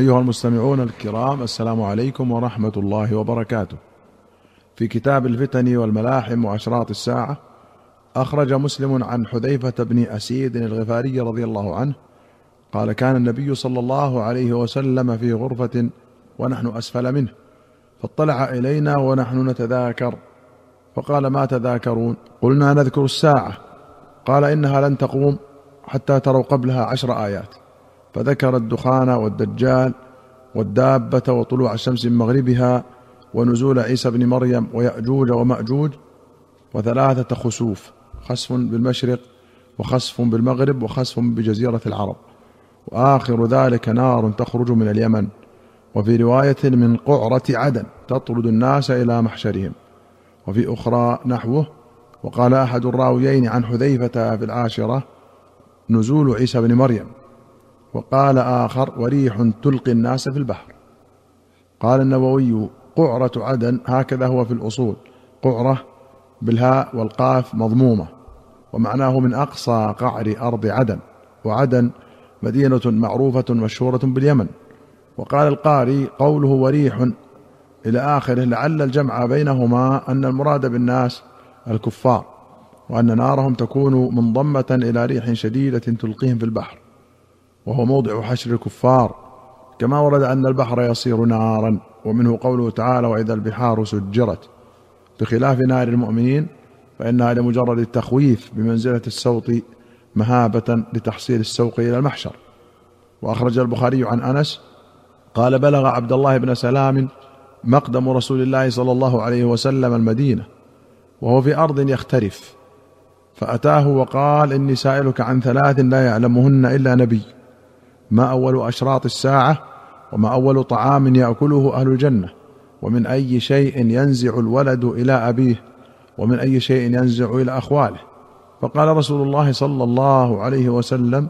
أيها المستمعون الكرام السلام عليكم ورحمة الله وبركاته. في كتاب الفتن والملاحم وأشراط الساعة أخرج مسلم عن حذيفة بن أسيد الغفاري رضي الله عنه قال كان النبي صلى الله عليه وسلم في غرفة ونحن أسفل منه فاطلع إلينا ونحن نتذاكر. فقال ما تذاكرون؟ قلنا نذكر الساعة. قال إنها لن تقوم حتى تروا قبلها عشر آيات. فذكر الدخان والدجال والدابة وطلوع الشمس من مغربها ونزول عيسى بن مريم ويأجوج ومأجوج وثلاثة خسوف خسف بالمشرق وخسف بالمغرب وخسف بجزيرة العرب. وآخر ذلك نار تخرج من اليمن. وفي رواية من قعرة عدن تطرد الناس إلى محشرهم. وفي أخرى نحوه وقال أحد الراويين عن حذيفة في العاشرة نزول عيسى بن مريم. وقال آخر وريح تلقي الناس في البحر. قال النووي قعرة عدن هكذا هو في الأصول. قعرة بالهاء والقاف مضمومة ومعناه من أقصى قعر أرض عدن وعدن مدينة معروفة مشهورة باليمن. وقال القاري قوله وريح إلى آخره لعل الجمع بينهما أن المراد بالناس الكفار وأن نارهم تكون منضمة إلى ريح شديدة تلقيهم في البحر. وهو موضع حشر الكفار كما ورد أن البحر يصير نارا ومنه قوله تعالى وإذا البحار سجرت بخلاف نار المؤمنين فإنها لمجرد التخويف بمنزلة السوط مهابة لتحصيل السوق إلى المحشر. وأخرج البخاري عن أنس قال بلغ عبد الله بن سلام مقدم رسول الله صلى الله عليه وسلم المدينة وهو في أرض يخترف فأتاه وقال إني سائلك عن ثلاث لا يعلمهن إلا نبي ما أول أشراط الساعة وما أول طعام يأكله أهل الجنة ومن أي شيء ينزع الولد إلى أبيه ومن أي شيء ينزع إلى أخواله. فقال رسول الله صلى الله عليه وسلم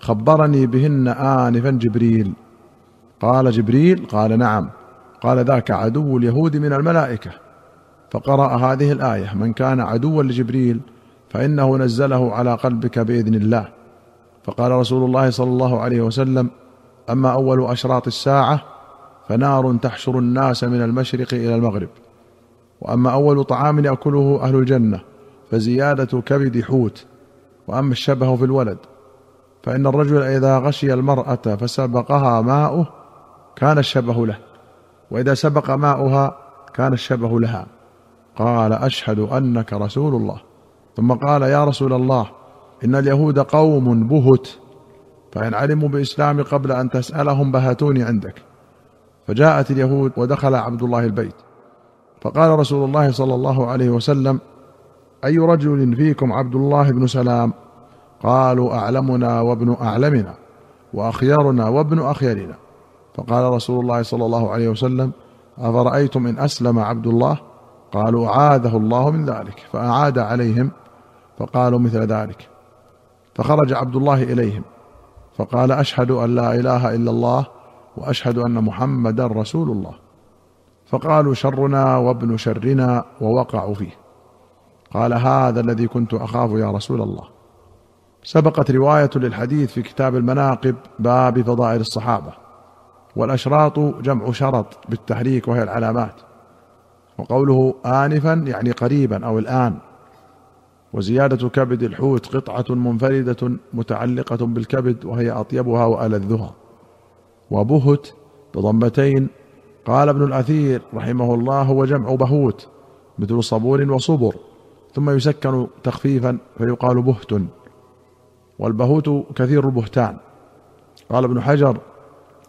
خبرني بهن انفا جبريل. قال جبريل قال نعم. قال ذاك عدو اليهود من الملائكة. فقرأ هذه الآية من كان عدوا لجبريل فإنه نزله على قلبك بإذن الله. فقال رسول الله صلى الله عليه وسلم أما أول أشراط الساعة فنار تحشر الناس من المشرق إلى المغرب وأما أول طعام يأكله أهل الجنة فزيادة كبد حوت وأما الشبه في الولد فإن الرجل إذا غشي المرأة فسبقها ماؤه كان الشبه له وإذا سبق ماؤها كان الشبه لها. قال أشهد أنك رسول الله. ثم قال يا رسول الله إن اليهود قوم بهت فإن علموا بإسلام قبل أن تسألهم بهتوني عندك. فجاءت اليهود ودخل عبد الله البيت. فقال رسول الله صلى الله عليه وسلم أي رجل فيكم عبد الله بن سلام؟ قالوا أعلمنا وابن أعلمنا واخيرنا وابن اخيرنا فقال رسول الله صلى الله عليه وسلم أفرأيتم إن أسلم عبد الله؟ قالوا اعاذه الله من ذلك فأعاد عليهم فقالوا مثل ذلك. فخرج عبد الله إليهم. فقال أشهد أن لا إله إلا الله وأشهد أن محمدا رسول الله. فقالوا شرنا وابن شرنا ووقعوا فيه. قال هذا الذي كنت أخاف يا رسول الله. سبقت رواية للحديث في كتاب المناقب باب فضائل الصحابة. والأشراط جمع شرط بالتحريك وهي العلامات. وقوله آنفا يعني قريبا أو الآن. وزيادة كبد الحوت قطعة منفردة متعلقة بالكبد وهي أطيبها وألذها وبهت بضمتين قال ابن الأثير رحمه الله هو جمع بهوت مثل صبور وصبر ثم يسكن تخفيفا فيقال بهت. والبهوت كثير البهتان. قال ابن حجر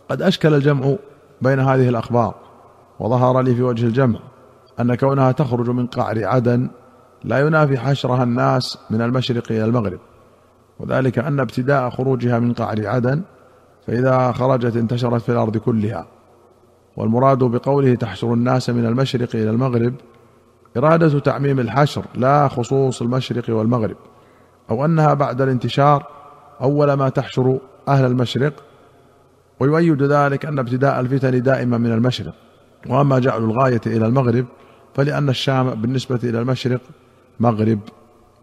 قد أشكل الجمع بين هذه الأخبار وظهر لي في وجه الجمع أن كونها تخرج من قعر عدن لا ينافي حشرها الناس من المشرق إلى المغرب. وذلك أن ابتداء خروجها من قعر عدن فإذا خرجت انتشرت في الأرض كلها. والمراد بقوله تحشر الناس من المشرق إلى المغرب إرادة تعميم الحشر لا خصوص المشرق والمغرب. أو أنها بعد الانتشار أول ما تحشر أهل المشرق. ويؤيد ذلك أن ابتداء الفتن دائما من المشرق. وأما جعل الغاية إلى المغرب فلأن الشام بالنسبة إلى المشرق مغرب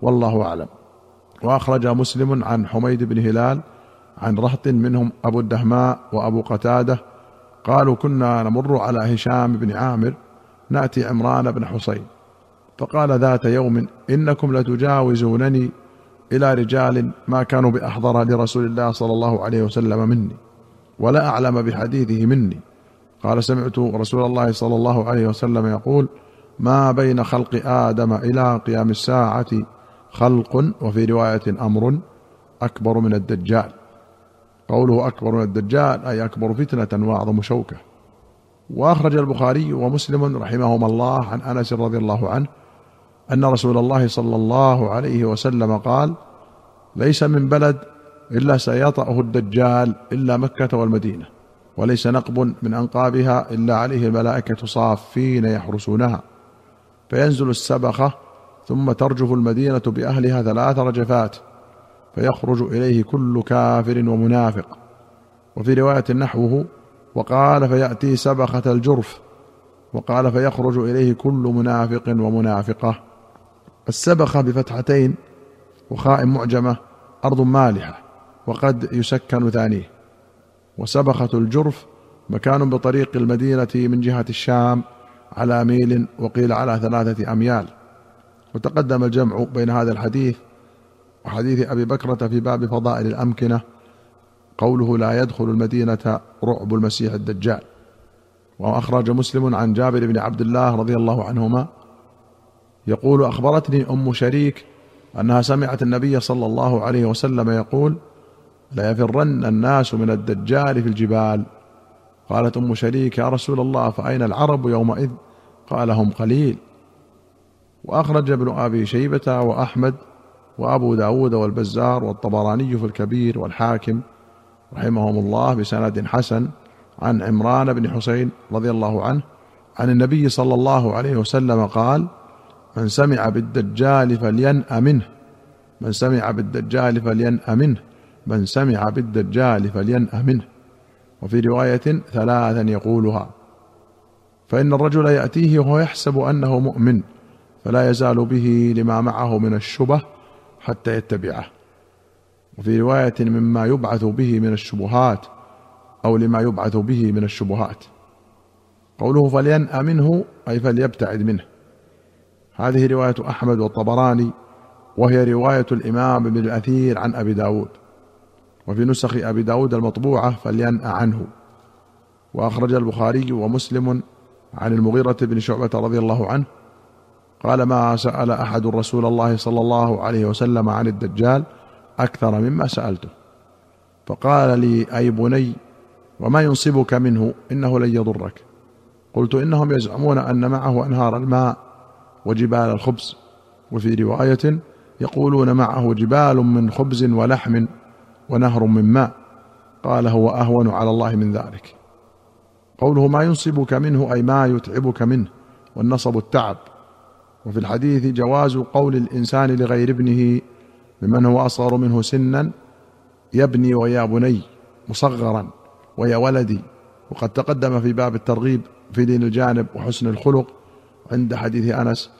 والله أعلم. وأخرج مسلم عن حميد بن هلال عن رهط منهم أبو الدهماء وأبو قتادة قالوا كنا نمر على هشام بن عامر نأتي عمران بن حصين فقال ذات يوم إنكم لتجاوزونني إلى رجال ما كانوا بأحضر لرسول الله صلى الله عليه وسلم مني ولا أعلم بحديثه مني. قال سمعت رسول الله صلى الله عليه وسلم يقول ما بين خلق آدم إلى قيام الساعة خلق وفي رواية أمر أكبر من الدجال. قوله أكبر من الدجال أي أكبر فتنة وأعظم شوكة. وأخرج البخاري ومسلم رحمهما الله عن أنس رضي الله عنه أن رسول الله صلى الله عليه وسلم قال ليس من بلد إلا سيطأه الدجال إلا مكة والمدينة وليس نقب من أنقابها إلا عليه الملائكة صافين يحرسونها. فينزل السبخه ثم ترجف المدينة بأهلها ثلاث رجفات فيخرج إليه كل كافر ومنافق. وفي رواية نحوه وقال فيأتي سبخة الجرف وقال فيخرج إليه كل منافق ومنافقة. السبخه بفتحتين وخاء معجمة أرض مالحة وقد يسكن ثانية. وسبخة الجرف مكان بطريق المدينة من جهة الشام على ميل وقيل على ثلاثة أميال. وتقدم الجمع بين هذا الحديث وحديث أبي بكرة في باب فضائل الأمكنة قوله لا يدخل المدينة رعب المسيح الدجال. وأخرج مسلم عن جابر بن عبد الله رضي الله عنهما يقول أخبرتني أم شريك أنها سمعت النبي صلى الله عليه وسلم يقول لا يفرن الناس من الدجال في الجبال قالت أم شريك يا رسول الله فاين العرب يومئذ؟ قال هم قليل. وأخرج ابن أبي شيبة وأحمد وأبو داود والبزار والطبراني في الكبير والحاكم رحمهم الله بسند حسن عن عمران بن حسين رضي الله عنه عن النبي صلى الله عليه وسلم قال من سمع بالدجال فلينأ منه. من سمع بالدجال فلينأ منه. من سمع بالدجال فلينأ منه. وفي رواية ثلاثا يقولها فإن الرجل يأتيه وهو يحسب أنه مؤمن فلا يزال به لما معه من الشبه حتى يتبعه. وفي رواية مما يبعث به من الشبهات أو لما يبعث به من الشبهات. قوله فلينأ منه أي فليبتعد منه. هذه رواية أحمد والطبراني وهي رواية الإمام ابن الأثير عن أبي داود. وفي نسخ أبي داود المطبوعة فلينأ عنه. وأخرج البخاري ومسلم عن المغيرة بن شعبة رضي الله عنه قال ما سأل أحد رسول الله صلى الله عليه وسلم عن الدجال أكثر مما سألته. فقال لي أي بني وما ينصبك منه؟ إنه لن يضرك. قلت إنهم يزعمون أن معه أنهار الماء وجبال الخبز. وفي رواية يقولون معه جبال من خبز ولحم ونهر من ماء. قال هو أهون على الله من ذلك. قوله ما ينصبك منه أي ما يتعبك منه والنصب التعب. وفي الحديث جواز قول الإنسان لغير ابنه ممن هو أصغر منه سنا يا ابني ويا بني مصغرا ويا ولدي. وقد تقدم في باب الترغيب في دين الجانب وحسن الخلق عند حديث أنس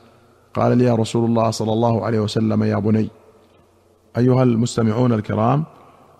قال لي رسول الله صلى الله عليه وسلم يا بني. أيها المستمعون الكرام